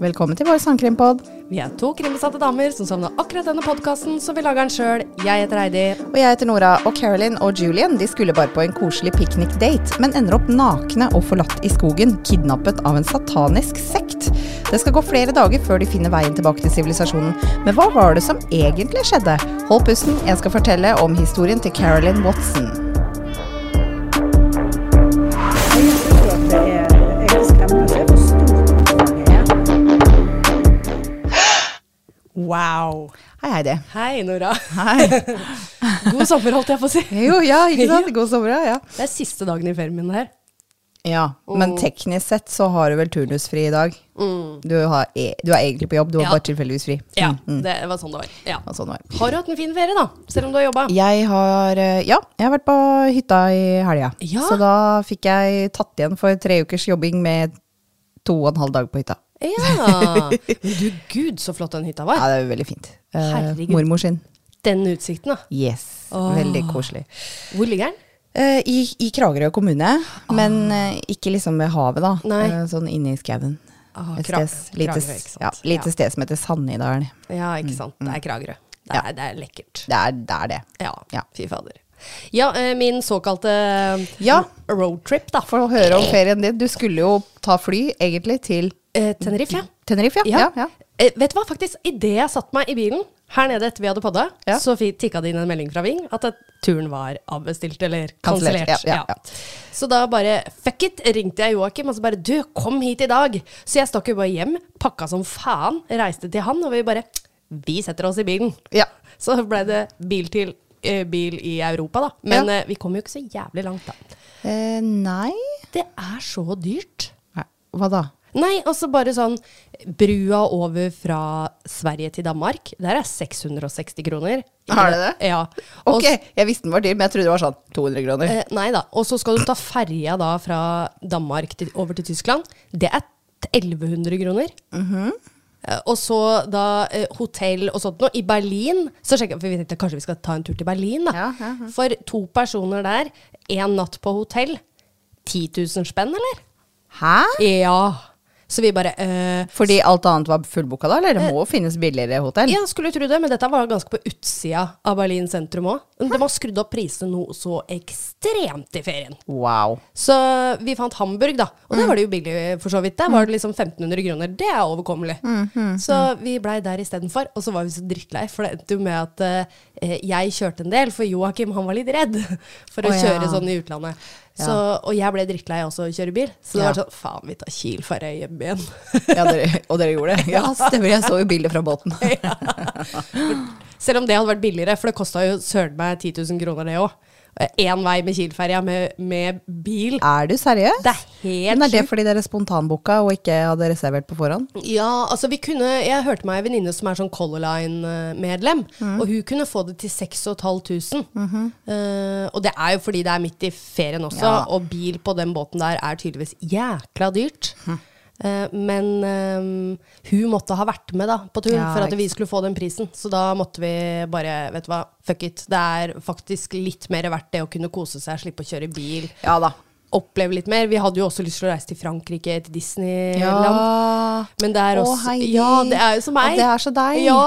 Velkommen til vår sangkrimpod. Vi er to krimbesatte damer som savner akkurat denne podkasten, så vi lager den sjøl. Jeg heter Heidi. Og jeg heter Nora. Og Carolyn og Julian de skulle bare på en koselig piknikdate, men ender opp nakne og forlatt i skogen, kidnappet av en satanisk sekt. Det skal gå flere dager før de finner veien tilbake til sivilisasjonen. Men hva var det som egentlig skjedde? Hold pusten, jeg skal fortelle om historien til Carolyn Watson. Wow. Hei, Heidi. Hei, Nora. Hei. God sommer, holdt jeg på å si. Jo, ja, ikke sant? God sommer, ja. Det er siste dagen i ferien min her. Ja, men teknisk sett så har du vel turnusfri i dag. Du, har, e- du er egentlig på jobb, du har Ja. bare tilfeldigvis fri. Ja, Mm, mm. det var sånn det var. Ja. var, sånn var. Har du hatt en fin ferie, da? Selv om du har jobba? Jeg har, eh, ja, jeg har vært på hytta i helga. Ja. Så da fikk jeg tatt igjen for tre ukers jobbing med to og en halv dag på hytta. Ja. Men du, gud, så flott den hytta var. Ja, det er veldig fint. Herregud. mormor sin. Den utsikten, da. Yes. Åh. Veldig koselig. Hvor ligger den? Eh, i, I Kragerø kommune, men eh, ikke liksom ved havet, da. Eh, sånn inne i skauen. Ah, Et sted, lite, ikke sant? ja, sted som heter Sannidalen. Ja, ikke sant. Det er Kragerø. Det Ja. er, det er lekkert. Det er, det er det. Ja, Ja. fy fader. Ja, min såkalte Ja. roadtrip, da. For å høre om ferien din. Du skulle jo ta fly, egentlig, til Eh, Tenerife, ja. Tenerife, ja. Ja. ja, ja. Eh, vet du hva, faktisk, idet jeg satte meg i bilen her nede etter vi hadde podda, så tikka det inn en melding fra Ving at turen var avbestilt eller Kansellert. Så da bare fuck it, ringte jeg Joakim og så bare du, kom hit i dag. Så jeg stakk jo bare hjem, pakka som faen, reiste til han, og vi bare vi setter oss i bilen. Ja. Så ble det bil til eh, bil i Europa, da. Men eh, vi kom jo ikke så jævlig langt, da. Eh, nei. Det er så dyrt. Nei. Hva da? Nei, altså bare sånn Brua over fra Sverige til Danmark, der er 660 kroner. Er det det? Ja. Ok, jeg visste den var dyr, men jeg trodde det var sånn 200 kroner. Eh, nei da. Og så skal du ta ferja da fra Danmark til, over til Tyskland. Det er 1100 kroner. Mhm. -hmm. og så da eh, hotell og sånt noe. I Berlin så sjekker jeg, for vi tenkte kanskje vi skal ta en tur til Berlin. da. Ja, ja, ja. For to personer der, én natt på hotell, 10 000 spenn, eller? Hæ? Ja. Så vi bare øh, Fordi alt annet var fullbooka da, eller det må finnes billigere hotell? Ja, skulle tro det, men dette var ganske på utsida av Berlin sentrum òg. De har skrudd opp prisene noe så ekstremt i ferien. Wow. Så vi fant Hamburg, da. Og der var det jo billig, for så vidt. Der var det liksom 1500 kroner. Det er overkommelig. Så vi blei der istedenfor. Og så var vi så drittlei, for det endte jo med at eh, jeg kjørte en del, for Joakim han var litt redd for å Å, ja. kjøre sånn i utlandet. Så, og jeg ble drittlei også å kjøre bil. Så det var sånn faen, vi tar Kiel-ferja hjem igjen. Ja, dere, og dere gjorde det? Ja, stemmer. Jeg så jo bildet fra båten. Selv om det hadde vært billigere, for det kosta jo søren meg 10 000 kroner, det òg. Én vei med Kiel-ferja med, med bil. Er du seriøs? Det er helt Men er det fordi dere spontanbooka og ikke hadde reservert på forhånd? Ja, altså vi kunne Jeg hørte meg en venninne som er sånn Color Line-medlem, og hun kunne få det til 6500. Eh, og det er jo fordi det er midt i ferien også, Ja. og bil på den båten der er tydeligvis jækla dyrt. Eh, men um, hun måtte ha vært med da på turen Ja, for at vi skulle få den prisen. Så da måtte vi bare, vet du hva, fuck it. Det er faktisk litt mer verdt det å kunne kose seg, slippe å kjøre bil. Ja da. Oppleve litt mer. Vi hadde jo også lyst til å reise til Frankrike, til Disneyland. Ja. Men det er Å, hei. Ja, det er jo som meg. Og det er så deg. Ja,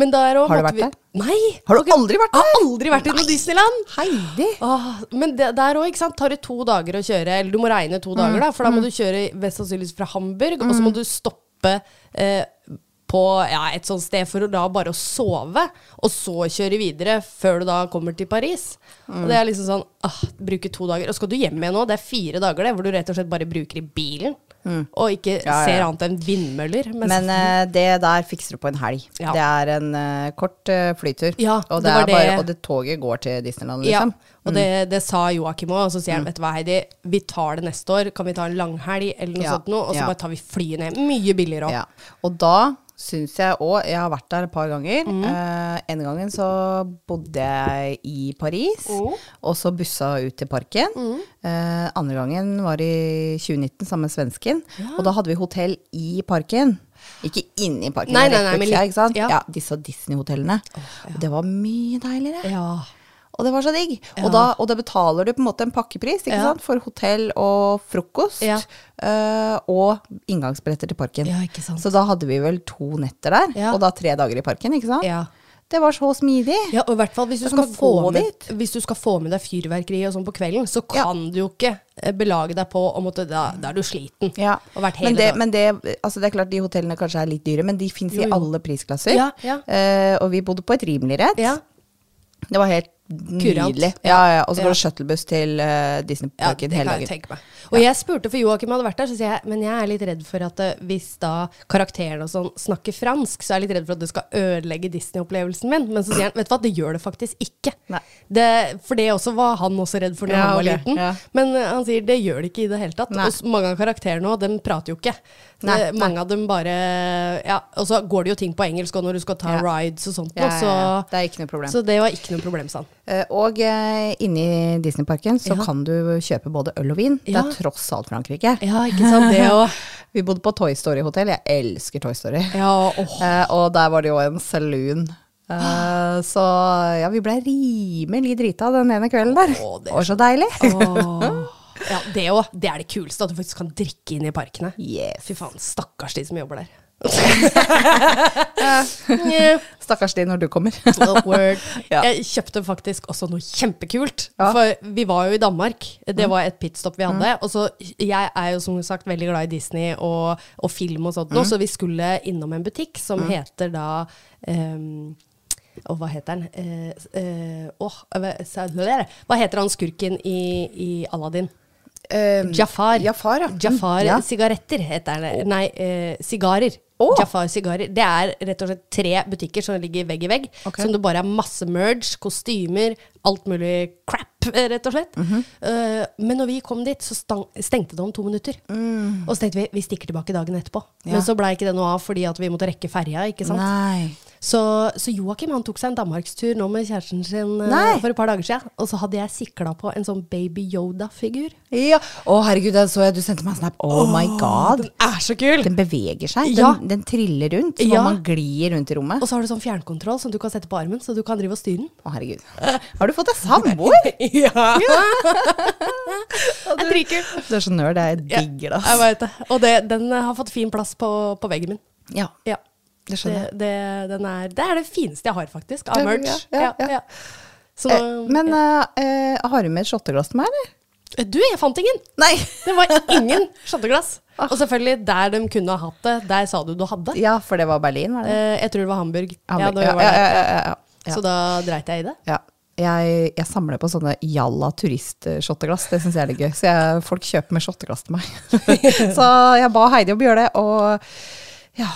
men der også Har du vært vi- der? Nei. Har du aldri vært der? Jeg har aldri vært i noe Disneyland. Heidi! Åh, men det, der òg, ikke sant. Tar det to dager å kjøre, eller du må regne to dager, da, for da må du kjøre mest sannsynligvis fra Hamburg, og så må du stoppe eh, på ja, et sånt sted for å da bare å sove, og så kjøre videre før du da kommer til Paris. Og det er liksom sånn ah, Bruke to dager. Og skal du hjem igjen nå, det er fire dager det, hvor du rett og slett bare bruker i bilen. Og ikke Ja, ja, ser annet enn vindmøller. Men uh, det der fikser du på en helg. Ja. Det er en uh, kort uh, flytur. Ja, og, det det bare, det- og det toget går til Disneyland, Ja, liksom. og det, det sa Joakim òg. Og så sier han, vet du hva Heidi, vi tar det neste år. Kan vi ta en langhelg eller noe sånt noe? Og så bare tar vi flyet ned. Mye billigere òg. Ja. Og da syns jeg òg Jeg har vært der et par ganger. Mm. Eh, en gangen så bodde jeg i Paris, Mm. og så bussa ut til parken. Eh, andre gangen var i 2019 sammen med svensken, og da hadde vi hotell i parken. Ikke inne i parken, Nei, nei, nei, men litt- ikke sant? ja. Ja, disse Disney-hotellene. Og Det var mye deiligere. Ja. Og det var så digg. Ja. Og, da, og da betaler du på en måte en pakkepris ikke Ja. sant? for hotell og frokost. Ja. Uh, og inngangsbilletter til parken. Så da hadde vi vel to netter der, og da tre dager i parken. ikke sant? Ja. Det var så smidig. Ja, og i hvert fall hvis du, skal få med, hvis du skal få med deg fyrverkeri og sånn på kvelden, så kan du jo ikke eh, belage deg på å måtte Da, da er du sliten. Ja. Og Men, det, men det, altså det er klart de hotellene kanskje er litt dyre, men de fins i alle prisklasser. Ja, ja. Uh, og vi bodde på et rimeligere et. Ja. Det var helt. Nydelig. Ja, ja. Og så går det shuttlebuss til uh, Disneyparken hele jeg dagen. meg. Og jeg spurte, for Joakim hadde vært der, så sier jeg men jeg er litt redd for at eh, hvis da karakterene og sånn snakker fransk, så er jeg litt redd for at det skal ødelegge Disney-opplevelsen min. Men så sier han vet du hva, det gjør det faktisk ikke. Det, for det også var han også redd for da han var liten. Men eh, han sier det gjør det ikke i det hele tatt. Nei. Og mange av karakterene òg, de prater jo ikke. Nei, Det- nei. mange av dem bare Ja, og så går det jo ting på engelsk òg når du skal ta Ja. rides og sånt. Ja, så. Det er ikke noe problem. så det var ikke noe problem, sa han. Eh, og uh, inne i Disneyparken så kan du kjøpe både øl og vin. Det er tross alt Frankrike. Ja, ikke sant. Det òg. Vi bodde på Toy Story-hotell. Jeg elsker Toy Story. Ja, åh. Eh, og der var det jo en saloon. Eh, så ja, vi ble rimelig drita den ene kvelden der. Å, det det var så deilig. Åh. Ja, det òg. Det er det kuleste, at du faktisk kan drikke inn i parkene. Yes. Fy faen, stakkars de som jobber der. Stakkars de når du kommer. Oh, word. Ja. Jeg kjøpte faktisk også noe kjempekult. Ja. Mm. For vi var jo i Danmark. Det var et pitstop vi hadde. Og så Jeg er jo som sagt veldig glad i Disney og, og film og sånt, Mm. så vi skulle innom en butikk som heter da um, og hva heter den? Eh, eh, hva- hva heter han skurken i, i Aladdin? Um, Jafar. Jafar, ja. Jafar Mm, ja. sigaretter heter det. Nei, eh, sigarer. Oh. Jafar sigarer. Det er rett og slett tre butikker som ligger vegg i vegg. Okay. Som det bare er masse merge, kostymer, alt mulig crap, eh, rett og slett. Mhm. Eh, men når vi kom dit, så stang, stengte det om to minutter. Og så tenkte vi vi stikker tilbake dagen etterpå. Mm. Ja. Men så blei ikke det noe av fordi vi måtte rekke ferja. ikke sant? Nei. Så, så Joakim han tok seg en danmarkstur nå med kjæresten sin Nei. for et par dager siden. Og så hadde jeg sikla på en sånn Baby Yoda-figur. Ja. Å, herregud, den så jeg. Du sendte meg en snap. Oh my god. Den er så kul! Den beveger seg. Den, Ja. den triller rundt. Som Ja. man glir rundt i rommet. Og så har du sånn fjernkontroll som du kan sette på armen, så du kan drive og styre den. Å, herregud. Har du fått deg samboer? Ja! det er dritkult. Du er så nerd. Jeg digger det. Jeg vet det. Og det, den har fått fin plass på, på veggen min. Ja, Ja. det Det, skjønner jeg. det, den er, det er det fineste jeg har, faktisk, av Ja, merch. ja, ja, ja. Så, Eh, Men ja. eh, eh, har du med et shotteglass til meg, eller? Du, jeg fant ingen! Nei. Det var ingen shotteglass. Og selvfølgelig, der de kunne ha hatt det, der sa du du hadde. Ja, for det var Berlin, var det? Eh, jeg tror det var Hamburg. Ja, Hamburg. ja, var ja, ja, ja, ja, ja. Så da dreit jeg i det. Ja. Jeg, jeg samler på sånne jalla turist-shotteglass. Det syns jeg er litt gøy. Så jeg, folk kjøper med shotteglass til meg. så jeg ba Heidi om å gjøre det, og ja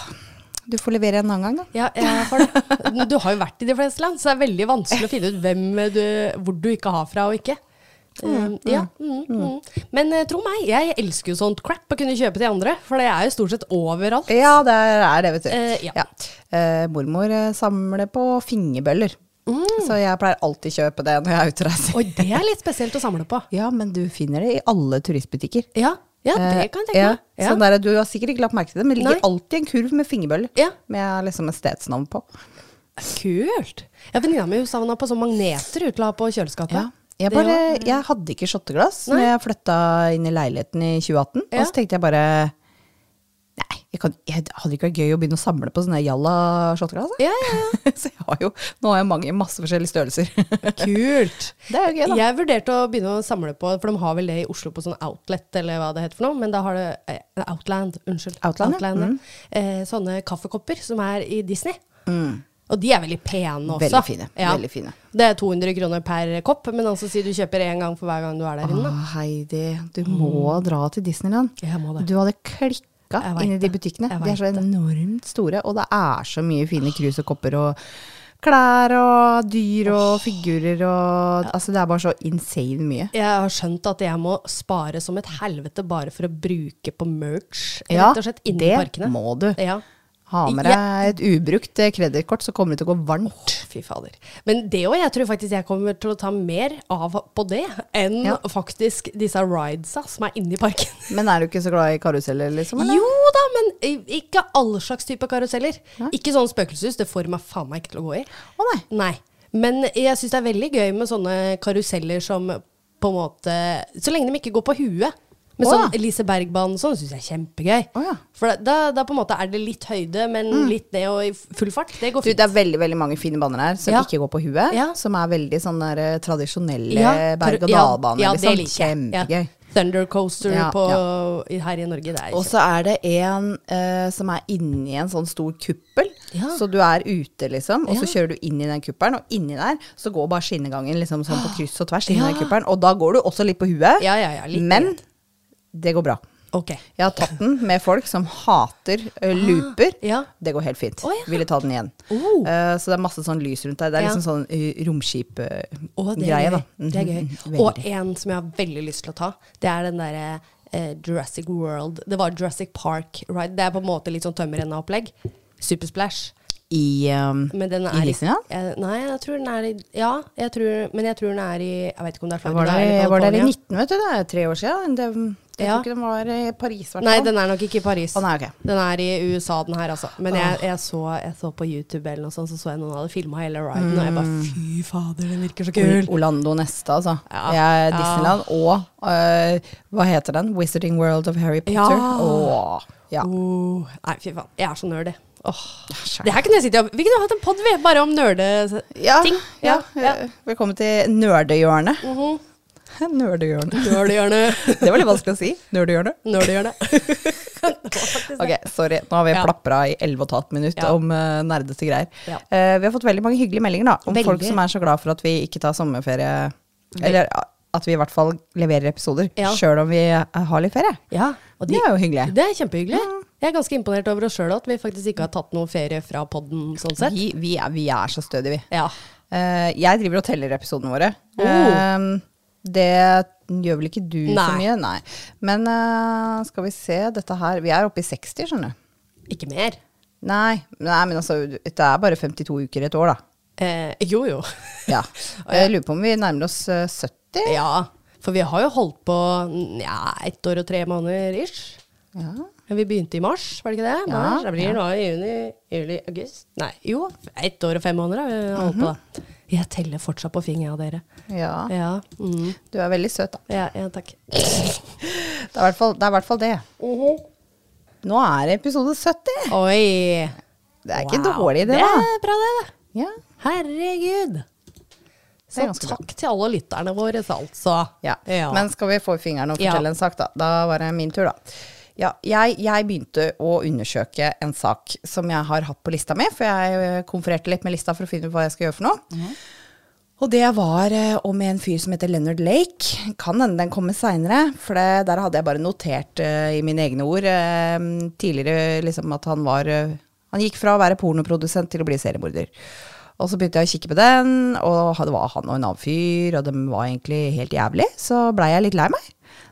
Du får levere en annen gang, da. Ja, jeg får det. Du har jo vært i de fleste land, så det er veldig vanskelig å finne ut hvem du, hvor du ikke har fra og ikke. Mm, ja, mm, mm. Men eh, tro meg, jeg elsker jo sånt crap å kunne kjøpe til andre, for det er jo stort sett overalt. Ja, det er det, vet du. Eh, ja. Eh, mormor eh, samler på fingerbøller. Så jeg pleier alltid kjøpe det når jeg er ute og reiser. Og det er litt spesielt å samle på. Ja, men du finner det i alle turistbutikker. Ja, ja det Eh, kan jeg tenke meg. Ja. Sånn der, du har sikkert ikke lagt merke til det, men det ligger Nei. alltid en kurv med fingerbøller. Ja. Med liksom et stedsnavn på. Kult. Ja, Venninna mi savna på sånne magneter hun la på kjøleskapet. Ja. Jeg, bare, jeg hadde ikke shotteglass når jeg flytta inn i leiligheten i 2018. Ja. Og så tenkte jeg bare jeg, kan, jeg hadde ikke vært gøy å begynne å samle på sånne jalla shotteglass. Ja, ja, så jeg har jo, nå har jeg mange masse forskjellige størrelser. Kult. det er jo gøy, da. Jeg vurderte å begynne å samle på, for de har vel det i Oslo på sånn Outlet, eller hva det heter for noe, men da har det eh, Outland, unnskyld. Outland, ja. ja. Mm. eh, sånne kaffekopper som er i Disney. Og de er veldig pene også. Veldig fine. Ja. Veldig fine. Det er 200 kroner per kopp, men altså si du kjøper én gang for hver gang du er der inne. Å, Heidi, du må dra til Disneyland. Jeg må det. Du hadde klikka Jeg inni de det. butikkene. De er så enormt store, og det er så mye fine krus og kopper og klær og dyr og figurer og Altså, det er bare så insane mye. Jeg har skjønt at jeg må spare som et helvete bare for å bruke på merch, Ja, rett og slett, inni det parkene. må du. Ja. Ha med deg et ubrukt eh, kredittkort, så kommer det til å gå varmt. Fy fader. Men det òg, jeg tror faktisk jeg kommer til å ta mer av på det enn Ja. faktisk disse ridesa som er inni parken. Men er du ikke så glad i karuseller, liksom? Eller? Jo da, men ikke alle slags type karuseller. Ikke sånn spøkelseshus, det får meg faen meg ikke til å gå i. Å nei. Nei. Men jeg syns det er veldig gøy med sånne karuseller som på en måte Så lenge de ikke går på huet. Med Å, sånn. Elise Bergbanen sånn syns jeg er kjempegøy. Å, ja. For da, da på en måte er det litt høyde, men litt ned og i full fart. Det går Du, det er veldig veldig mange fine baner her som Ja. ikke går på huet. Ja. Som er veldig sånn der, eh, tradisjonelle berg-og-dal-baner. ja, liksom. det liker jeg. Kjempegøy. Ja. Thunder Coaster Ja, på, ja. her i Norge, det Og så er det en uh, som er inni en sånn stor kuppel. Ja. Så du er ute, liksom, og så kjører du inn i den kuppelen, og inni der så går bare skinnegangen liksom sånn på kryss og tvers inn i den kuppelen. Og da går du også litt på huet, Ja, ja, ja, litt men det går bra. Ok. Jeg har tatt den med folk som hater uh, looper. Ah, ja. Det går helt fint. Oh, ja. Ville ta den igjen. Oh. Uh, så det er masse sånn lys rundt deg. Det er Ja. liksom sånn uh, romskipgreie. Uh, oh. Det er gøy. Mhm, Og en som jeg har veldig lyst til å ta, det er den derre uh, Jurassic World. Det var Jurassic Park Ride. Det er på en måte litt sånn tømmerrenna-opplegg. Supersplash. I, um, Men den I Disneyland? eh, nei, jeg tror den er i Ja, jeg tror, men jeg tror den er i Jeg vet ikke om det er flere. Jeg var der i 19, vet du. Det er tre år siden. Det, jeg Ja. tror ikke den var i Paris, hvertfall. Nei, den er nok ikke i Paris. Oh, nei, okay. Den er i USA, den her, altså. Men jeg, jeg, så, jeg så på YouTube eller noe sånt, så så jeg noen hadde filma hele riden, og jeg bare fy fader, den virker så kul. Orlando neste, altså. Ja. Jeg, er Ja. Disneyland og øh, hva heter den? Wizarding World of Harry Potter. Ja. Åh, ja. Oh, nei, fy faen. Jeg er så nerdy. Oh. Det her kunne jeg sitte Vi kunne hatt en pod bare om nerdeting. Ja, ja, Ja, eh, Velkommen til nerdehjørnet. Mhm. Nerdehjørnet. Nerdehjørnet. Det var litt vanskelig å si. Nerdehjørnet. Nerdehjørnet. Ok, sorry. Nå har vi Ja. plapra i 11 15 minutter Ja. om uh, nerdete greier. Ja. Uh, vi har fått veldig mange hyggelige meldinger da, om Veldig. folk som er så glad for at vi ikke tar sommerferie. Eller at vi i hvert fall leverer episoder, Ja. sjøl om vi eh, har litt ferie. Ja, de, Det er jo hyggelig. det er kjempehyggelig. Jeg er ganske imponert over oss sjøl at vi faktisk ikke har tatt noe ferie fra podden sånn sett. Vi, vi, er, vi er så stødige, vi. Ja. Uh, jeg driver og teller episodene våre. Oh. Eh, det gjør vel ikke du så mye? Nei. Men uh, skal vi se, dette her Vi er oppe i 60, skjønner du. Ikke mer. Nei, nei, men altså, det er bare 52 uker i et år, da. Eh, jo, jo. Ja. Jeg lurer på om vi nærmer oss eh, 70. Ja, for vi har jo holdt på ja, ett år og tre måneder ish. Ja. Men vi begynte i mars, var det ikke det? Ja, det blir nå i juni, juli, august. Nei, jo, ett år og fem måneder har vi holdt på. da. Jeg teller fortsatt på fingeren av dere. ja. Ja, mm. Du er veldig søt, da. ja, ja takk. Det er i hvert fall det. Er i hvert fall. Nå er det episode 70. Oi! Det er ikke dårlig, det, da. Det er bra, det. da. Ja. Herregud. Så takk bra. til alle lytterne våre, altså. Ja. Ja. Men skal vi få i fingeren og fortelle en sak, da? Da var det min tur, da. Ja, jeg, jeg begynte å undersøke en sak som jeg har hatt på lista mi, for jeg eh, konfererte litt med lista for å finne ut hva jeg skal gjøre for noe. Mhm. Og det var eh, om en fyr som heter Leonard Lake. Kan hende den kommer seinere, for det, der hadde jeg bare notert uh, i mine egne ord uh, tidligere liksom at han var uh, Han gikk fra å være pornoprodusent til å bli seriemorder. Og så begynte jeg å kikke på den, og det var han og en annen fyr, og de var egentlig helt jævlig. Så blei jeg litt lei meg.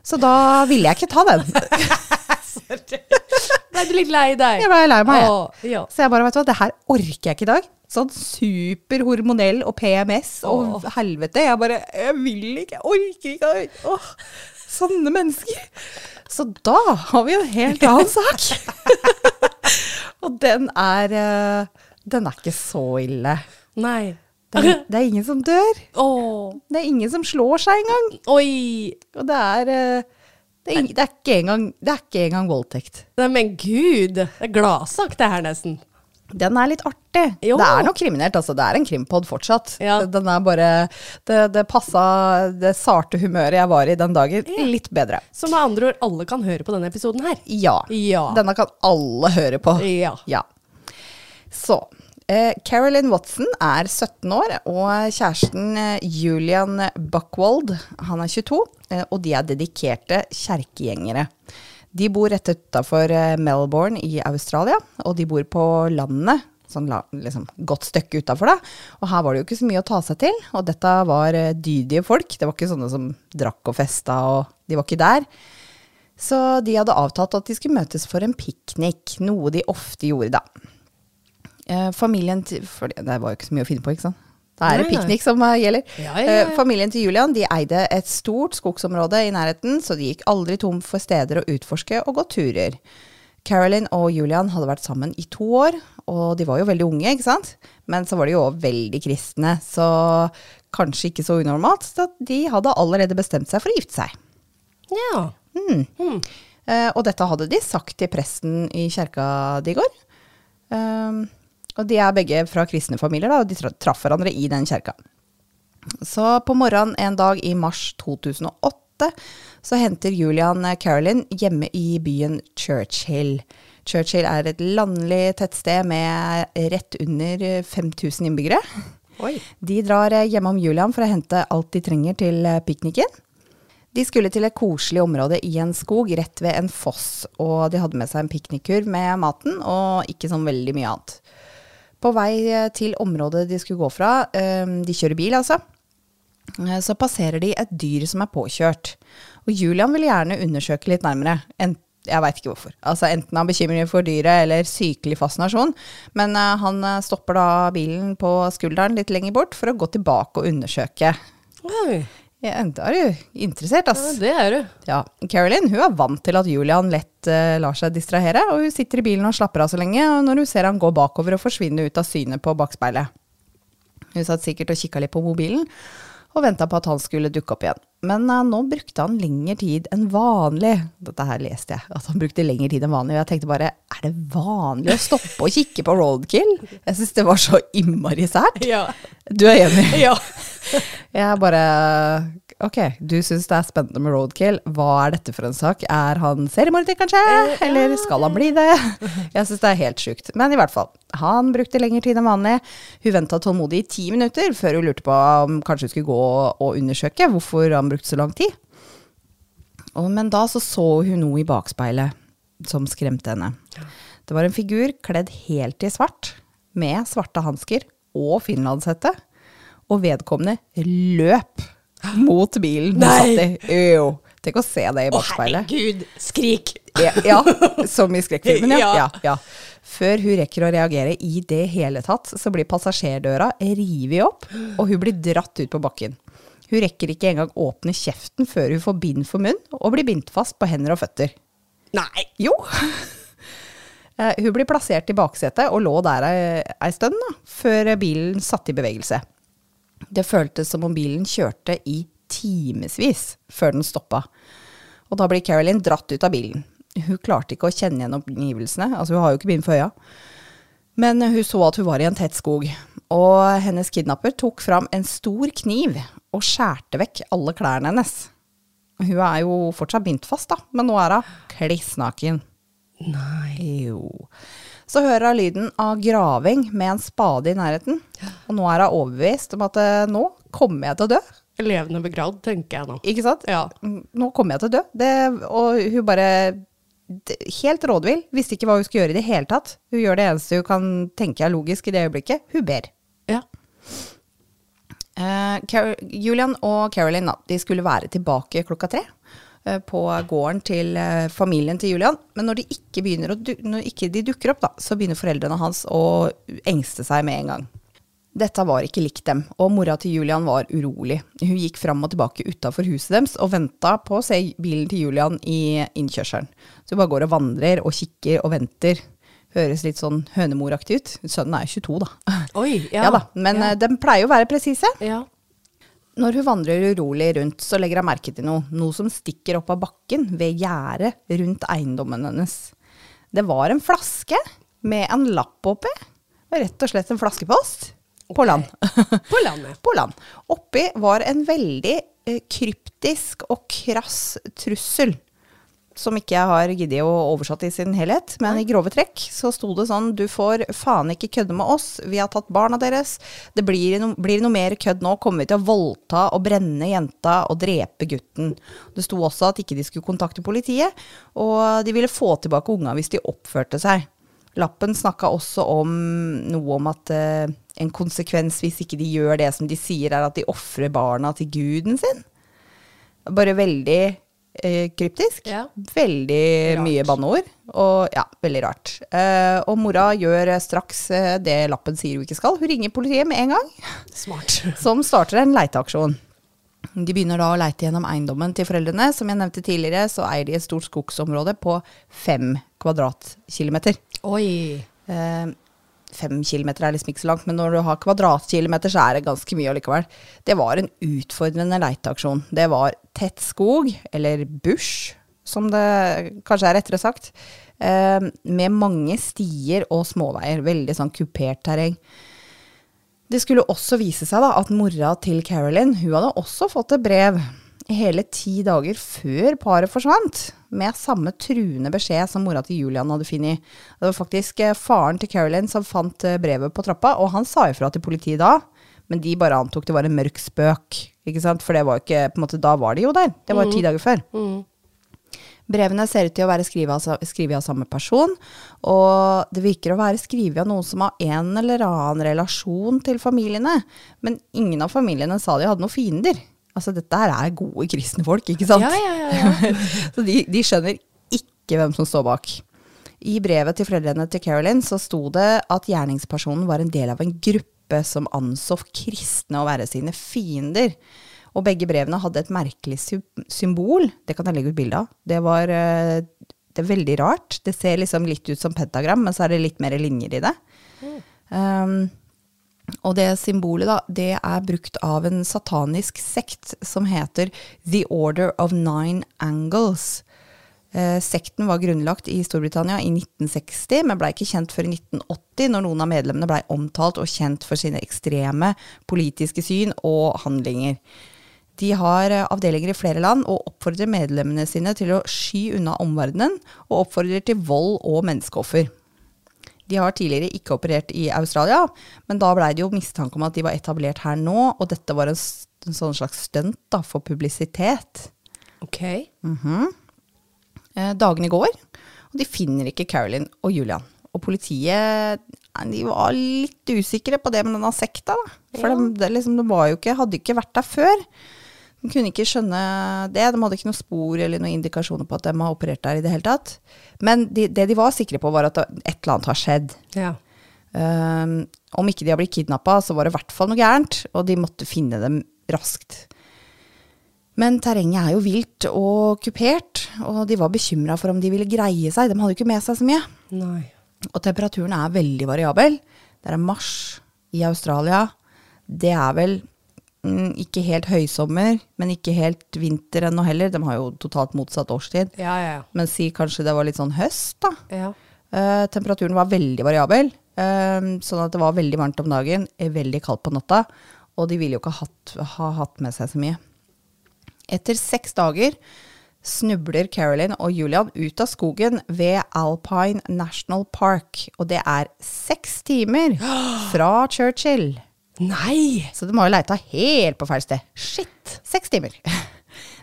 Så da ville jeg ikke ta den. Ble du litt lei deg? Jeg ble lei meg. jeg. Å, ja. Så jeg bare, vet du hva, det her orker jeg ikke i dag. Sånn superhormonell og PMS og Åh. helvete. Jeg bare, jeg vil ikke, jeg orker ikke. Åh, sånne mennesker. Så da har vi en helt annen sak. og den er, eh, den er ikke så ille. Nei. Det er, det er ingen som dør. Åh. Det er ingen som slår seg engang. oi. Og det er, eh, det er, det er, ikke, engang, det er ikke engang voldtekt. Nei, men gud. Det er gladsak, det her, nesten. Den er litt artig. Jo. Det er noe kriminelt, altså. Det er en krimpod fortsatt. Ja. Den er bare Det, det passa det sarte humøret jeg var i den dagen, litt bedre. Så med andre ord, alle kan høre på denne episoden her. Ja. Ja. Denne kan alle høre på. Ja. Ja. Så Carolyn Watson er 17 år, og kjæresten eh, Julian Buckwald han er 22, eh, og de er dedikerte kjerkegjengere. De bor rett utafor eh, Melbourne i Australia, og de bor på landet. Sånn liksom, godt stykke utafor, da. Og her var det jo ikke så mye å ta seg til. Og dette var eh, dydige folk. Det var ikke sånne som drakk og festa, og de var ikke der. Så de hadde avtalt at de skulle møtes for en piknik, noe de ofte gjorde da. Eh, familien til For det var jo ikke så mye å finne på, ikke sant? Da er det piknik som eh, gjelder. Ja, ja, ja. Eh, familien til Julian de eide et stort skogsområde i nærheten, så de gikk aldri tom for steder å utforske og gå turer. Carolyn og Julian hadde vært sammen i to år, og de var jo veldig unge, ikke sant? Men så var de jo også veldig kristne, så kanskje ikke så unormalt. Så de hadde allerede bestemt seg for å gifte seg. Ja. Eh, og dette hadde de sagt til presten i kjerka de går. Um, og de er begge fra kristne familier, da, og de tra- traff hverandre i den kjerka. Så på morgenen en dag i mars 2008 så henter Julian eh, Carolyn hjemme i byen Churchill. Churchill er et landlig tettsted med rett under eh, 5000 innbyggere. Oi. De drar eh, hjemom Julian for å hente alt de trenger til eh, pikniken. De skulle til et koselig område i en skog rett ved en foss, og de hadde med seg en piknikkurv med maten og ikke sånn veldig mye annet. På vei eh, til området de skulle gå fra, eh, de kjører bil altså, eh, så passerer de et dyr som er påkjørt. Og Julian vil gjerne undersøke litt nærmere. En, jeg veit ikke hvorfor. Altså Enten av bekymring for dyret eller sykelig fascinasjon. Men eh, han stopper da bilen på skulderen litt lenger bort for å gå tilbake og undersøke. Oi. Ja, da er du interessert, Ja, det er du. Ja, Carolyn hun er vant til at Julian lett uh, lar seg distrahere, og hun sitter i bilen og slapper av så lenge, når hun ser han gå bakover og forsvinne ut av synet på bakspeilet. Hun satt sikkert og kikka litt på mobilen, og venta på at han skulle dukke opp igjen. Men uh, nå brukte han lengre tid enn vanlig. Dette her leste jeg, at han brukte lengre tid enn vanlig. Og jeg tenkte bare, er det vanlig å stoppe og kikke på roadkill? Jeg syns det var så innmari sært. Ja. Du er enig? ja. Jeg bare Ok, du syns det er spennende med roadkill. Hva er dette for en sak? Er han seriemorder, kanskje? Eller skal han bli det? Jeg syns det er helt sjukt. Men i hvert fall. Han brukte lengre tid enn vanlig. Hun venta tålmodig i ti minutter før hun lurte på om kanskje hun skulle gå og undersøke hvorfor han brukte så lang tid. Og, men da så, så hun noe i bakspeilet som skremte henne. Det var en figur kledd helt i svart, med svarte hansker og finlandshette. Og vedkommende løp mot bilen hun satt i. Jo. Tenk å se det i bakspeilet. Å, herregud. Skrik. Ja, ja, som i skrekkfilmen, ja. Ja. ja. Før hun rekker å reagere i det hele tatt, så blir passasjerdøra revet opp, og hun blir dratt ut på bakken. Hun rekker ikke engang åpne kjeften før hun får bind for munn, og blir bindt fast på hender og føtter. Nei. Jo! Eh, Hun blir plassert i baksetet og lå der ei stund da, før bilen satte i bevegelse. Det føltes som om bilen kjørte i timevis før den stoppa. Og da blir Carolyn dratt ut av bilen. Hun klarte ikke å kjenne igjen omgivelsene, altså hun har jo ikke bind for øya. Men hun så at hun var i en tett skog, og hennes kidnapper tok fram en stor kniv og skjærte vekk alle klærne hennes. Hun er jo fortsatt bindt fast, da, men nå er hun kliss naken. Nei. Jo. Så hører hun lyden av graving med en spade i nærheten, og nå er hun overbevist om at eh, nå kommer jeg til å dø. Levende begravd, tenker jeg nå. Ikke sant? Ja. Mm, Nå kommer jeg til å dø. Det, og hun bare Helt rådvill. Visste ikke hva hun skulle gjøre i det hele tatt. Hun gjør det eneste hun kan tenke er logisk i det øyeblikket. Hun ber. Ja. Uh, Julian og Carolyn da, de skulle være tilbake klokka tre på gården til eh, familien til Julian. Men når de ikke, begynner å når ikke de dukker opp, da, så begynner foreldrene hans å engste seg med en gang. Dette var ikke likt dem, og mora til Julian var urolig. Hun gikk fram og tilbake utafor huset deres og venta på å se bilen til Julian i innkjørselen. Så hun bare går og vandrer og kikker og venter. Høres litt sånn hønemoraktig ut. Sønnen er jo 22, da. Oi, Ja, ja. da, men ja. eh, de pleier jo å være presise. ja. Når hun vandrer urolig rundt, så legger hun merke til noe. Noe som stikker opp av bakken ved gjerdet rundt eiendommen hennes. Det var en flaske med en lapp oppi. Rett og slett en flaskepost. På land. På landet. på land. Oppi var en veldig eh, kryptisk og krass trussel. Som ikke jeg har giddet å oversette i sin helhet, men i grove trekk så sto det sånn Du får faen ikke kødde med oss, vi har tatt barna deres. Det blir, no, blir noe mer kødd nå, kommer vi til å voldta og brenne jenta og drepe gutten. Det sto også at ikke de skulle kontakte politiet, og de ville få tilbake unga hvis de oppførte seg. Lappen snakka også om noe om at eh, en konsekvens hvis ikke de gjør det som de sier, er at de ofrer barna til guden sin. Bare veldig kryptisk. Ja. Veldig Rart. mye banneord. Og ja, veldig rart. Eh, og mora gjør eh, straks eh, det lappen sier hun ikke skal. Hun ringer politiet med en gang, Smart. som starter en leiteaksjon. De begynner da å leite gjennom eiendommen til foreldrene. Som jeg nevnte tidligere, så eier de et stort skogsområde på fem kvadratkilometer. Oi. Eh, fem kilometer er liksom ikke så langt, men når du har kvadratkilometer, så er det ganske mye allikevel. Det var en utfordrende leiteaksjon. Det var tett skog, eller bush, som det kanskje er rettere sagt, eh, med mange stier og småveier. Veldig sånn kupert terreng. Det skulle også vise seg da at mora til Carolyn, hun hadde også fått et brev hele ti dager før paret forsvant, med samme truende beskjed som mora til Julian hadde funnet. Det var faktisk eh, faren til Caroline som fant eh, brevet på trappa, og han sa ifra til politiet da, men de bare antok det var en mørk spøk, ikke sant, for det var ikke, på en måte, da var de jo der. Det var ti dager før. Brevene ser ut til å være skrevet av, skrevet av samme person, og det virker å være skrevet av noen som har en eller annen relasjon til familiene. Men ingen av familiene sa de hadde noen fiender. Altså, dette her er gode kristne folk, ikke sant? Ja, ja, ja, så de, de skjønner ikke hvem som står bak. I brevet til foreldrene til Carolyn så sto det at gjerningspersonen var en del av en gruppe som anså kristne å være sine fiender. Og begge brevene hadde et merkelig symbol. Det kan jeg legge ut bilde av. Det var eh, det er veldig rart. Det ser liksom litt ut som pentagram, men så er det litt mer linjer i det. Um, og det symbolet, da, det er brukt av en satanisk sekt som heter The Order of Nine Angles. Eh, sekten var grunnlagt i Storbritannia i 1960, men ble ikke kjent før i 1980, når noen av medlemmene ble omtalt og kjent for sine ekstreme politiske syn og handlinger. De har eh, avdelinger i flere land og oppfordrer medlemmene sine til å sky unna omverdenen, og oppfordrer til vold og menneskeoffer. De har tidligere ikke operert i Australia, men da blei det jo mistanke om at de var etablert her nå, og dette var en, en sånn slags stunt da, for publisitet. Ok. Eh, dagene går, og de finner ikke Carolyn og Julian. Og politiet de var litt usikre på det med denne sekta, da. For Ja. de, det liksom, de ikke, hadde ikke vært der før. De kunne ikke skjønne det. De hadde ikke noe spor eller noen indikasjoner på at de har operert der i det hele tatt. Men de, det de var sikre på, var at et eller annet har skjedd. Ja. Um, om ikke de har blitt kidnappa, så var det i hvert fall noe gærent, og de måtte finne dem raskt. Men terrenget er jo vilt og kupert, og de var bekymra for om de ville greie seg. De hadde jo ikke med seg så mye. Nei. Og temperaturen er veldig variabel. Det er mars i Australia. Det er vel ikke helt høysommer, men ikke helt vinter ennå heller. De har jo totalt motsatt årstid. Ja, ja, Men si kanskje det var litt sånn høst, da. ja. Eh, temperaturen var veldig variabel, eh, sånn at det var veldig varmt om dagen, eh, veldig kaldt på natta, og de ville jo ikke ha hatt, ha hatt med seg så mye. Etter seks dager snubler Carolyn og Julian ut av skogen ved Alpine National Park, og det er seks timer fra Churchill. Nei! Så de har jo leita helt på feil sted. Shit! Seks timer.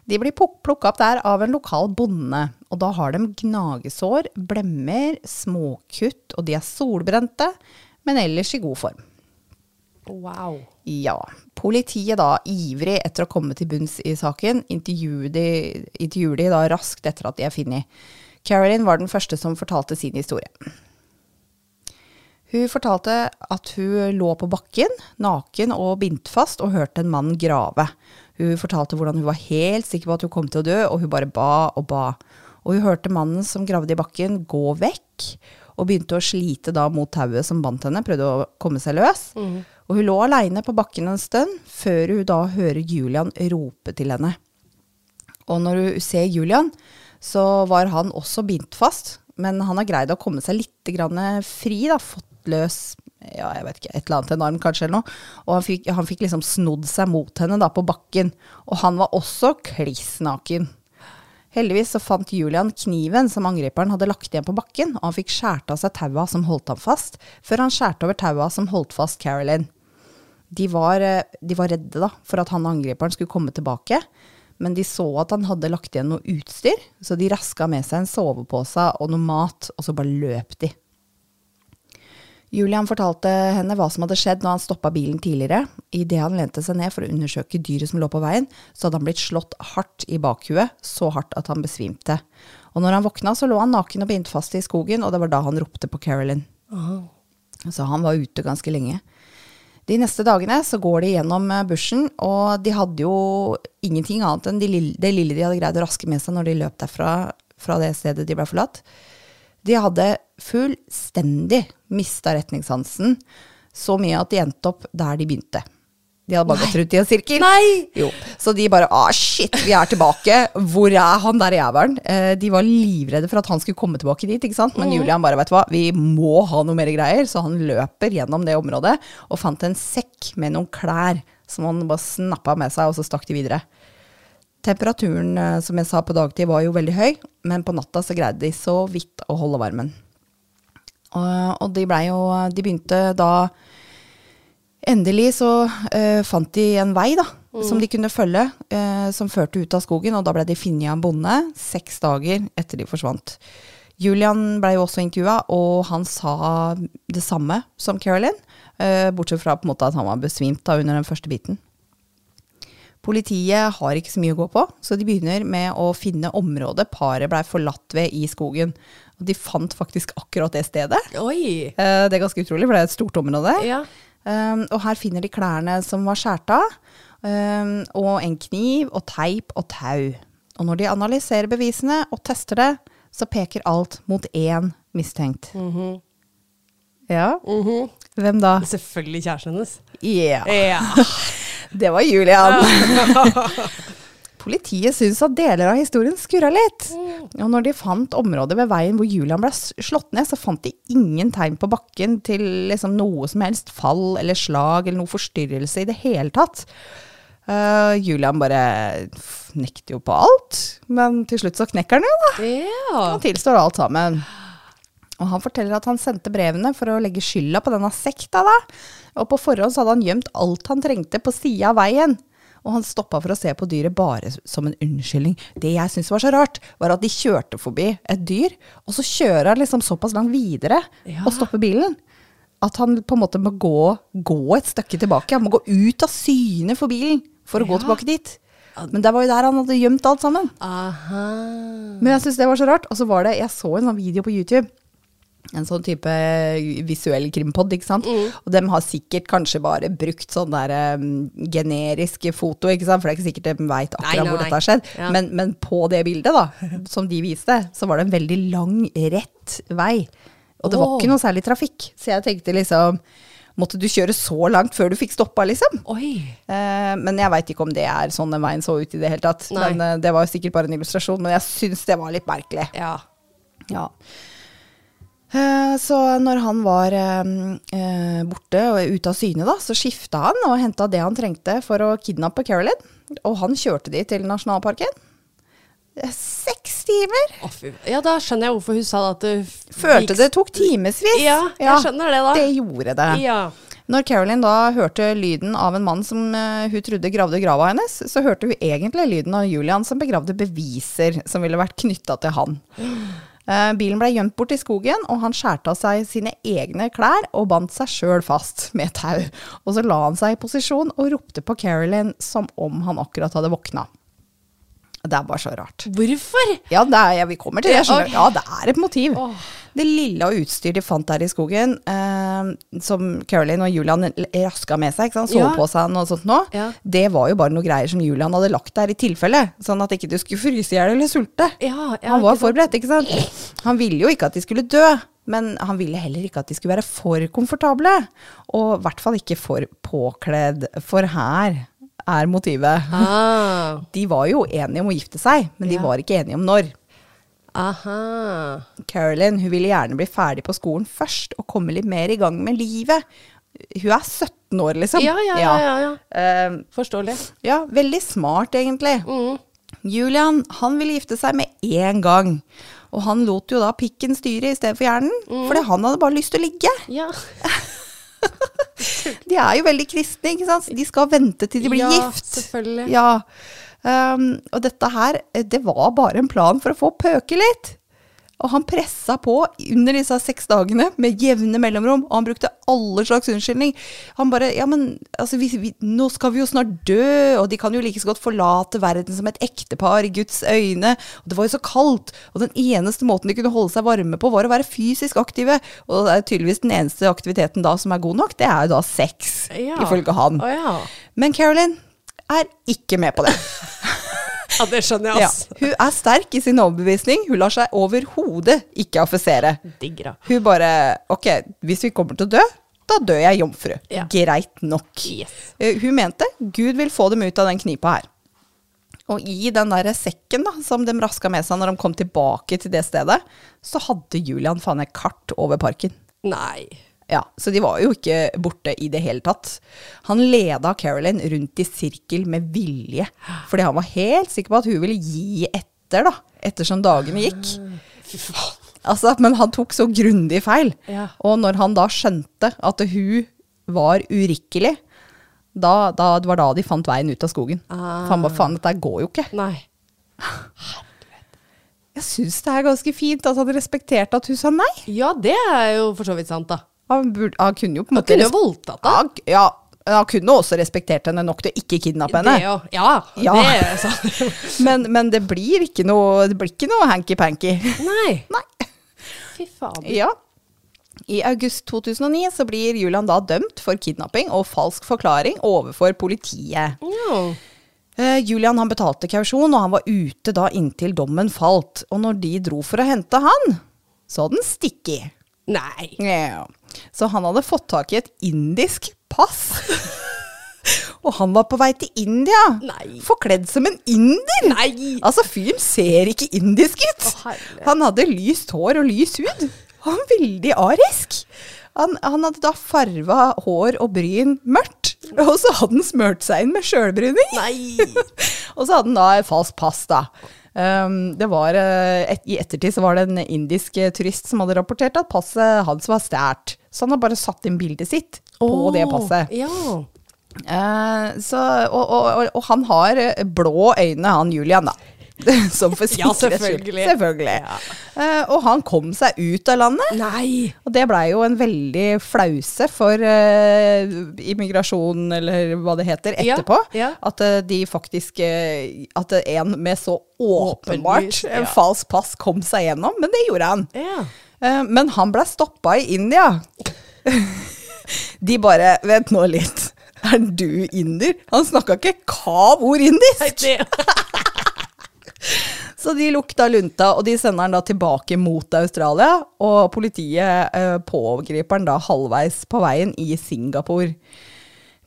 De blir plukka opp der av en lokal bonde, og da har de gnagesår, blemmer, småkutt, og de er solbrente, men ellers i god form. Wow. Ja. Politiet da, ivrig etter å komme til bunns i saken, intervjuer de, intervjuer de da raskt etter at de er funnet. Carolyn var den første som fortalte sin historie. Hun fortalte at hun lå på bakken, naken og bindt fast, og hørte en mann grave. Hun fortalte hvordan hun var helt sikker på at hun kom til å dø, og hun bare ba og ba. Og hun hørte mannen som gravde i bakken, gå vekk, og begynte å slite da mot tauet som bandt henne, prøvde å komme seg løs. Og hun lå aleine på bakken en stund, før hun da hører Julian rope til henne. Og når hun ser Julian, så var han også bindt fast, men han har greid å komme seg litt fri, da, fått løs ja, jeg vet ikke, et eller annet, en arm kanskje eller noe. Og han fikk, han fikk liksom snodd seg mot henne da på bakken. Og han var også kliss naken. Heldigvis så fant Julian kniven som angriperen hadde lagt igjen på bakken, og han fikk skjært av seg taua som holdt ham fast, før han skjærte over taua som holdt fast Carolyn. De var, eh, de var redde da, for at han angriperen skulle komme tilbake, men de så at han hadde lagt igjen noe utstyr, så de raska med seg en sovepose og noe mat, og så bare løp de. Julian fortalte henne hva som hadde skjedd når han stoppa bilen tidligere. Idet han lente seg ned for å undersøke dyret som lå på veien, så hadde han blitt slått hardt i bakhuet, så hardt at han besvimte. Og når han våkna, så lå han naken og bindt fast i skogen, og det var da han ropte på Carolyn. Så han var ute ganske lenge. De neste dagene så går de gjennom eh, bushen, og de hadde jo ingenting annet enn det lille de hadde greid å raske med seg når de løp derfra fra det stedet de ble forlatt. De hadde fullstendig mista retningssansen, så mye at de endte opp der de begynte. De hadde bare gått rundt i en sirkel. Nei! Jo. Så de bare ah, shit, vi er tilbake. Hvor er han der jævelen? Eh, de var livredde for at han skulle komme tilbake dit, ikke sant. Men Julian bare, vet du hva, vi må ha noe mer greier. Så han løper gjennom det området og fant en sekk med noen klær som han bare snappa med seg, og så stakk de videre. Temperaturen, eh, som jeg sa på dagtid, var jo veldig høy, men på natta så greide de så vidt å holde varmen. Og, og de blei jo De begynte da Endelig så uh, fant de en vei da, som de kunne følge, uh, som førte ut av skogen, og da ble de funnet av en bonde seks dager etter de forsvant. Julian ble jo også intervjua, og han sa det samme som Carolyn, uh, bortsett fra på en måte at han var besvimt da under den første biten. Politiet har ikke så mye å gå på, så de begynner med å finne området paret blei forlatt ved i skogen. Og de fant faktisk akkurat det stedet. Oi! Eh, Det er ganske utrolig, for det er et stort område. Ja. Um, og her finner de klærne som var skåret av, um, og en kniv og teip og tau. Og når de analyserer bevisene og tester det, så peker alt mot én mistenkt. Ja, hvem da? Selvfølgelig kjæresten hennes. Ja, Ja. det var Julian. Politiet syntes at deler av historien skurra litt. Og når de fant området ved veien hvor Julian ble slått ned, så fant de ingen tegn på bakken til liksom noe som helst fall eller slag eller noe forstyrrelse i det hele tatt. Uh, Julian bare nekter jo på alt, men til slutt så knekker han jo, da. ja. Han tilstår alt sammen. Og han forteller at han sendte brevene for å legge skylda på denne sekta, da. Og på forhånd så hadde han gjemt alt han trengte på sida av veien. Og han stoppa for å se på dyret bare som en unnskyldning. Det jeg syntes var så rart, var at de kjørte forbi et dyr, og så kjører han liksom såpass langt videre Ja. og stopper bilen. At han på en måte må gå, gå et stykke tilbake. Han må gå ut av syne for bilen for å gå tilbake dit. Men det var jo der han hadde gjemt alt sammen. Aha. Men jeg syns det var så rart. Og så var det, jeg så en sånn video på YouTube. En sånn type visuell krimpod, ikke sant. Og de har sikkert kanskje bare brukt sånn der um, generiske foto, ikke sant. For det er ikke sikkert de veit akkurat Nei, nei, hvor dette har skjedd. Ja. Men, men på det bildet, da, som de viste, så var det en veldig lang, rett vei. Og det var ikke noe særlig trafikk. Så jeg tenkte liksom Måtte du kjøre så langt før du fikk stoppa, liksom? Oi. Eh, men jeg veit ikke om det er sånn den veien så ut i det hele tatt. Nei. Men eh, det var jo sikkert bare en illustrasjon. Men jeg syns det var litt merkelig. Ja. Ja. Eh, Så når han var eh, eh, borte og ute av syne, da, så skifta han og henta det han trengte for å kidnappe Carolyn. Og han kjørte de til nasjonalparken. Seks timer! Oh, ja, da skjønner jeg hvorfor hun sa at det Følte det tok timevis. Ja, jeg skjønner det da. Det gjorde det. Ja. Når Carolyn da hørte lyden av en mann som hun trodde gravde grava hennes, så hørte hun egentlig lyden av Julian som begravde beviser som ville vært knytta til han. Eh, bilen ble gjemt bort i skogen, og han skjærte av seg sine egne klær og bandt seg sjøl fast med tau. Og så la han seg i posisjon og ropte på Carolyn som om han akkurat hadde våkna. Det er bare så rart. Hvorfor? Ja, det er, ja, vi kommer til det. Ja, skjønner du. ok. Ja, det er et motiv. Åh. Det lille av utstyr de fant der i skogen, eh, som Caroline og Julian raska med seg, ikke sant? Soveposen og sånt nå, Ja. det var jo bare noe greier som Julian hadde lagt der i tilfelle, sånn at ikke du skulle fryse i hjel eller sulte. Ja, ja, han var ikke forberedt, ikke sant? Han ville jo ikke at de skulle dø, men han ville heller ikke at de skulle være for komfortable, og i hvert fall ikke for påkledd, for her er motivet. Ah. De var jo enige om å gifte seg, men de var ikke enige om når. Aha. Carolyn hun ville gjerne bli ferdig på skolen først og komme litt mer i gang med livet. Hun er 17 år, liksom. Ja, ja, ja. ja, ja. Uh, Forståelig. ja, veldig smart, egentlig. Mm. Julian han ville gifte seg med én gang. Og han lot jo da pikken styre i stedet for hjernen, fordi han hadde bare lyst til å ligge. Ja. De er jo veldig kristne, ikke sant. De skal vente til de blir ja, gift. Selvfølgelig. Ja. Um, og dette her, eh, det var bare en plan for å få pøke litt. Og han pressa på under disse seks dagene med jevne mellomrom, og han brukte alle slags unnskyldning. Han bare Ja, men altså, vi, vi, nå skal vi jo snart dø, og de kan jo like så godt forlate verden som et ektepar i Guds øyne. Og det var jo så kaldt, og den eneste måten de kunne holde seg varme på, var å være fysisk aktive. Og det er tydeligvis den eneste aktiviteten da som er god nok, det er jo da sex, Ja. ifølge han. Oh, ja. Men Carolyn er ikke med på det. ja, det skjønner jeg, Ja, hun er sterk i sin overbevisning. Hun lar seg overhodet ikke affisere. Digger. Hun bare Ok, hvis vi kommer til å dø, da dør jeg jomfru. Ja. Greit nok. Yes. Eh, Hun mente Gud vil få dem ut av den knipa her. Og i den der sekken da, som de raska med seg når de kom tilbake til det stedet, så hadde Julian faen meg kart over parken. Nei. Ja, Så de var jo ikke borte i det hele tatt. Han leda Carolyn rundt i sirkel med vilje, fordi han var helt sikker på at hun ville gi etter, da, ettersom dagene gikk. Altså, men han tok så grundig feil. Ja. Og når han da skjønte at hun var urikkelig, da, da, det var da de fant veien ut av skogen. Ah. For han bare, faen, dette går jo ikke. Nei. Jeg syns det er ganske fint at han respekterte at hun sa nei. Ja, det er jo for så vidt sant, da. Han, burde, han kunne jo på en Han måte kunne jo voldtatt. Han, ja, han kunne også respektert henne nok til å ikke kidnappe henne. Det jo, ja, Ja. det. Men, men det blir ikke noe, det blir ikke noe hanky-panky. Nei. Nei. Fy faen. Ja. I august 2009 så blir Julian da dømt for kidnapping og falsk forklaring overfor politiet. Ja. Uh, Julian han betalte kausjon, og han var ute da inntil dommen falt. Og når de dro for å hente han, så hadde han stikket. Nei. Ja. Så han hadde fått tak i et indisk pass. og han var på vei til India, Nei. forkledd som en inder. Nei. Altså, fyren ser ikke indisk ut. Å, han hadde lyst hår og lys hud. Han var veldig arisk. Han, han hadde da farva hår og bryn mørkt, og så hadde han smurt seg inn med sjølbruning. Og så hadde han da falskt pass, da. Um, det var, eh, et, I ettertid så var det en indisk eh, turist som hadde rapportert at passet hans var stjålet. Så han har bare satt inn bildet sitt på oh, det passet. Ja. Eh, så, og, og, og, og han har eh, blå øyne, han Julian, da. Som for Ja, sikkerhets skyld. selvfølgelig. Selvfølgelig. Ja. Uh, og han kom seg ut av landet. Nei. Og det blei jo en veldig flause for uh, immigrasjon, eller hva det heter, etterpå. ja. At uh, de faktisk eh, At en med så åpenbart eh, ja. falskt pass kom seg gjennom. Men det gjorde han. Ja. Eh, men han blei stoppa i India. de bare Vent nå litt. Er du inder? Han snakka ikke kav ord indisk! Nei, det. Så de lukta lunta, og de sender han da tilbake mot Australia. Og politiet eh, pågriper han da halvveis på veien i Singapore.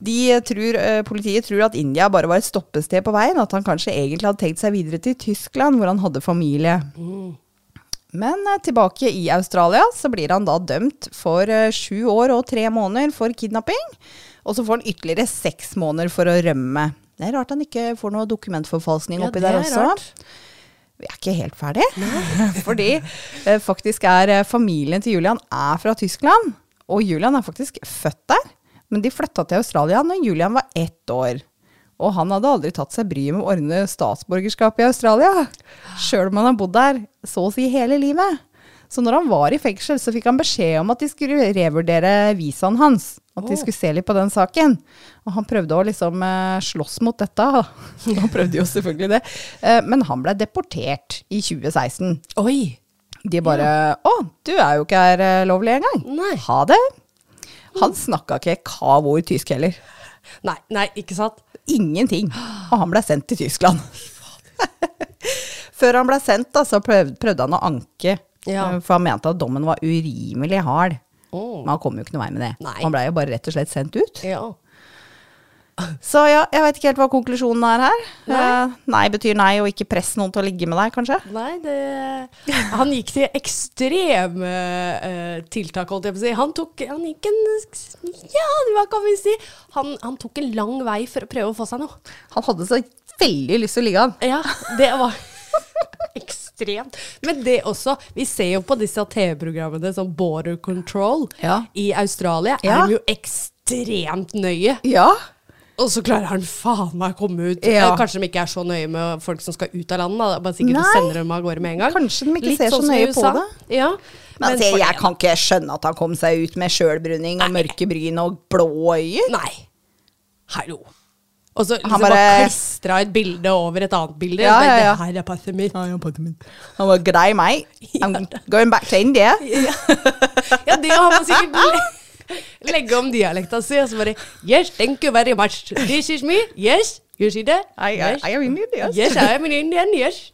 De tror, eh, politiet tror at India bare var et stoppested på veien, at han kanskje egentlig hadde tenkt seg videre til Tyskland, hvor han hadde familie. Men eh, tilbake i Australia så blir han da dømt for eh, sju år og tre måneder for kidnapping. Og så får han ytterligere seks måneder for å rømme. Det er rart han ikke får noe dokumentforfalskning Ja, oppi der er også. rart. Vi er ikke helt ferdig. Fordi eh, faktisk er eh, familien til Julian er fra Tyskland. Og Julian er faktisk født der. Men de flytta til Australia når Julian var ett år. Og han hadde aldri tatt seg bryet med å ordne statsborgerskap i Australia. Sjøl om han har bodd der så å si hele livet. Så når han var i fengsel, så fikk han beskjed om at de skulle revurdere visaen hans. At de skulle se litt på den saken. Og han prøvde å liksom eh, slåss mot dette. Han prøvde jo selvfølgelig det. Eh, men han ble deportert i 2016. Oi. De bare Å, du er jo ikke her eh, lovlig engang. Nei. Ha det. Han snakka ikke kav ord tysk heller. Nei, nei, ikke sant? Ingenting. Og han ble sendt til Tyskland. Før han ble sendt, da, så prøvde han å anke. Ja. eh, For han mente at dommen var urimelig hard. Oh. Men han kom jo ikke noe vei med det. Nei. Han blei jo bare rett og slett sendt ut. Ja. Så ja, jeg vet ikke helt hva konklusjonen er her. Nei. Eh, nei betyr nei, og ikke press noen til å ligge med deg, kanskje? Nei, det Han gikk til ekstreme eh, tiltak, holdt jeg på å si. Han tok Han gikk en Ja, hva kan vi si? Han, han tok en lang vei for å prøve å få seg noe. Han hadde så veldig lyst til å ligge an. Ja, det var ekstremt. Men det også Vi ser jo på disse TV-programmene som Border Control Ja. i Australia. Ja. Er de jo ekstremt nøye. Ja. Og så klarer han faen meg å komme ut. Ja. Eh, Kanskje de ikke er så nøye med folk som skal ut av landet. Bare sikkert Nei. sender dem av gårde med en gang. Kanskje de ikke Litt ser så sånn som nøye på det. Ja. Men altså, for- jeg kan ikke skjønne at han kom seg ut med sjølbruning og mørke bryn og blå øyne. Nei. Hallo. Og så liksom bare, bare- klistra et bilde over et annet bilde. Ja, ja, ja. Det her er passet mitt. Han var grei, meg. I'm going back to India. Ja, det har man sikkert le legge om dialekta si, og så bare Yes, thank you very much. This is me. Yes. You see that? I, I, yes. I am Indian, yes. yes, I am Indian. Yes.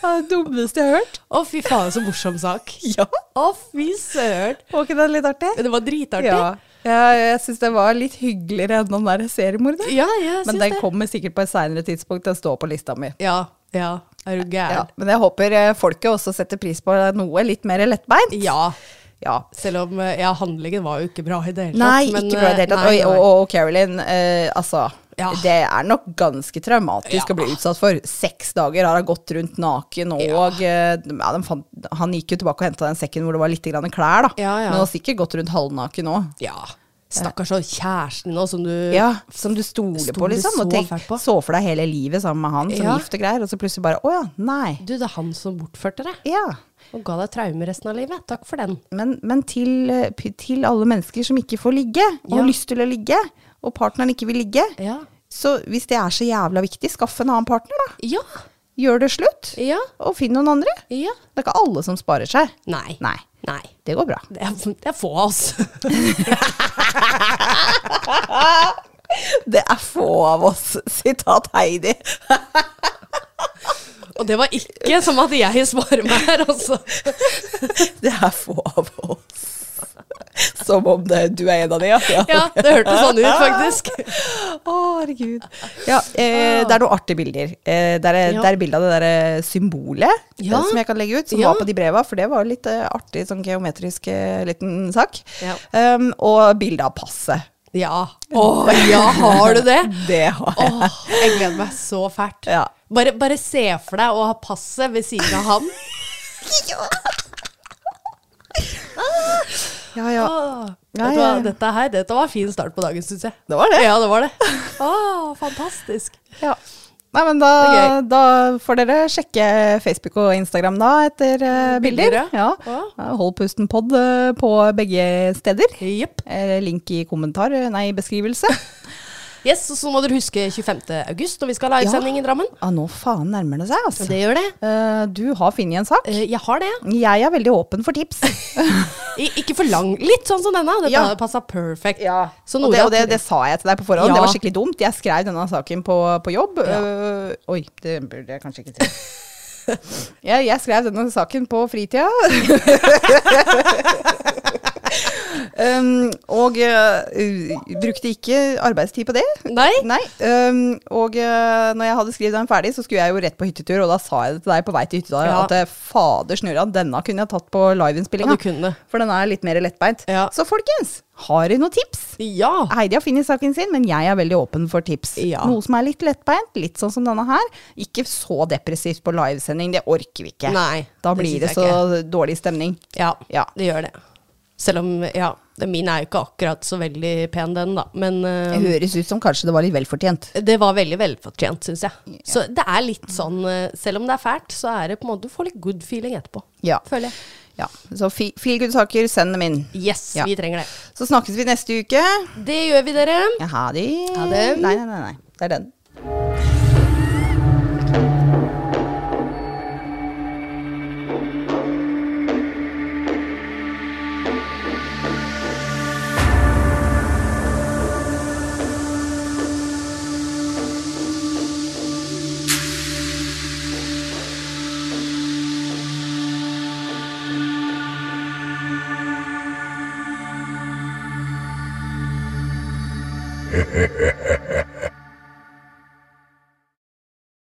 Det dummeste jeg har hørt. Å, fy faen, så morsom sak. Ja. Å, fy søren. Var ikke det litt artig? Det var dritartig. Ja. Ja jeg syns det var litt hyggeligere enn den der seriemorderen. Ja, Men den det. kommer sikkert på et seinere tidspunkt. Den står på lista mi. Ja, ja. Er du Ja, men jeg håper eh, folket også setter pris på noe litt mer lettbeint. Ja. Ja. Selv om eh, ja, handlingen var jo ikke bra i det hele tatt. Nei, men, ikke bra i det hele tatt. eh, nei, Og, og, og Carolyn, eh, altså Ja. Det er nok ganske traumatisk Ja. å bli utsatt for. Seks dager har hun gått rundt naken, og Ja. de fant, han gikk jo tilbake og henta den sekken hvor det var litt grann klær, da. Men han har sikkert gått rundt halvnaken òg. Ja. Stakkars og kjæresten nå, som du Ja, som du stoler stole på, liksom. Og tenk, på. så for deg hele livet sammen med han som gift og greier, og så plutselig bare Å ja, nei. Du, det er han som bortførte deg. Ja. Og ga deg traumer resten av livet. Takk for den. Men, men til, eh, til alle mennesker som ikke får ligge, og har lyst til å ligge, og partneren ikke vil ligge, Ja. så hvis det er så jævla viktig, skaff en annen partner, da. Ja. Gjør det slutt, Ja. og finn noen andre. Ja. Det er ikke alle som sparer seg. Nei. Nei, Nei. det går bra. Det er, det er få av oss. Det er få av oss, sitat Heidi. Og det var ikke som at jeg svarer meg her, altså. Det er få av oss. Som om det, du er en av de, ja. Ja, det hørtes sånn ut, faktisk. Å, herregud. Ja, eh, det er noen artige bilder. Eh, det, er, Ja. det er bilde av det der eh, symbolet Ja. eh, som jeg kan legge ut, som Ja. var på de breva, for det var litt eh, artig, sånn geometrisk eh, liten sak. Ja. Um, og bilde av passet. Ja. Å ja, har du det? Det har jeg. Åh, jeg gleder meg så fælt. Ja. Bare, bare se for deg å ha passet ved siden av han. Ja, ja. Ja, Ah, ja, ja. Dette her, dette var en fin start på dagen, syns jeg. Det var det. Ja, det var det. Åh, fantastisk. Ja. Nei, men da, da får dere sjekke Facebook og Instagram da, etter uh, bilder. Bilder, ja. ja. Ja, Hold pusten pod eh, på begge steder. Jepp. Eh, link i kommentar, nei, beskrivelse. Yes, og så må dere huske 25. august når vi skal ha livesending i Drammen. Ja, nå faen nærmer det seg, altså. Det gjør det. Uh, du har funnet en sak. Uh, jeg har det. Jeg er veldig åpen for tips. I, ikke for lang. Litt sånn som denne. Dette Ja. hadde passa perfect. Så og det, og det, det sa jeg til deg på forhånd. Ja. Det var skikkelig dumt. Jeg skrev denne saken på, på jobb. Ja. Eh, oi, det burde jeg kanskje ikke si. jeg, jeg skrev denne saken på fritida. um, og uh, brukte ikke arbeidstid på det. Nei? Nei. Um, og uh, når jeg hadde skrevet den ferdig, så skulle jeg jo rett på hyttetur, og da sa jeg det til deg på vei til hytta Ja. at eh, fader snurra, denne kunne jeg tatt på Ja, liveinnspillinga. For den er litt mer lettbeint. Ja. Så folkens, har du noen tips? Ja. Heidi har funnet saken sin, men jeg er veldig åpen for tips. Ja. Noe som er litt lettbeint, litt sånn som denne her. Ikke så depressivt på livesending, det orker vi ikke. Nei, da blir det det så dårlig stemning. Ja, Ja. det gjør det. Selv om, ja, min er jo ikke akkurat så veldig pen, den, da. Men uh, Det høres ut som kanskje det var litt velfortjent. det var veldig velfortjent, syns jeg. Så det er litt sånn eh, Selv om det er fælt, så er det på en måte Du får litt good feeling etterpå. Ja. Føler jeg. Ja. Så fi- feel good-saker, send dem inn. Yes, Ja. vi trenger det. Så snakkes vi neste uke. Det gjør vi, dere. Ja, ha det. Ha det. Nei, nei, nei, nei. Det er den.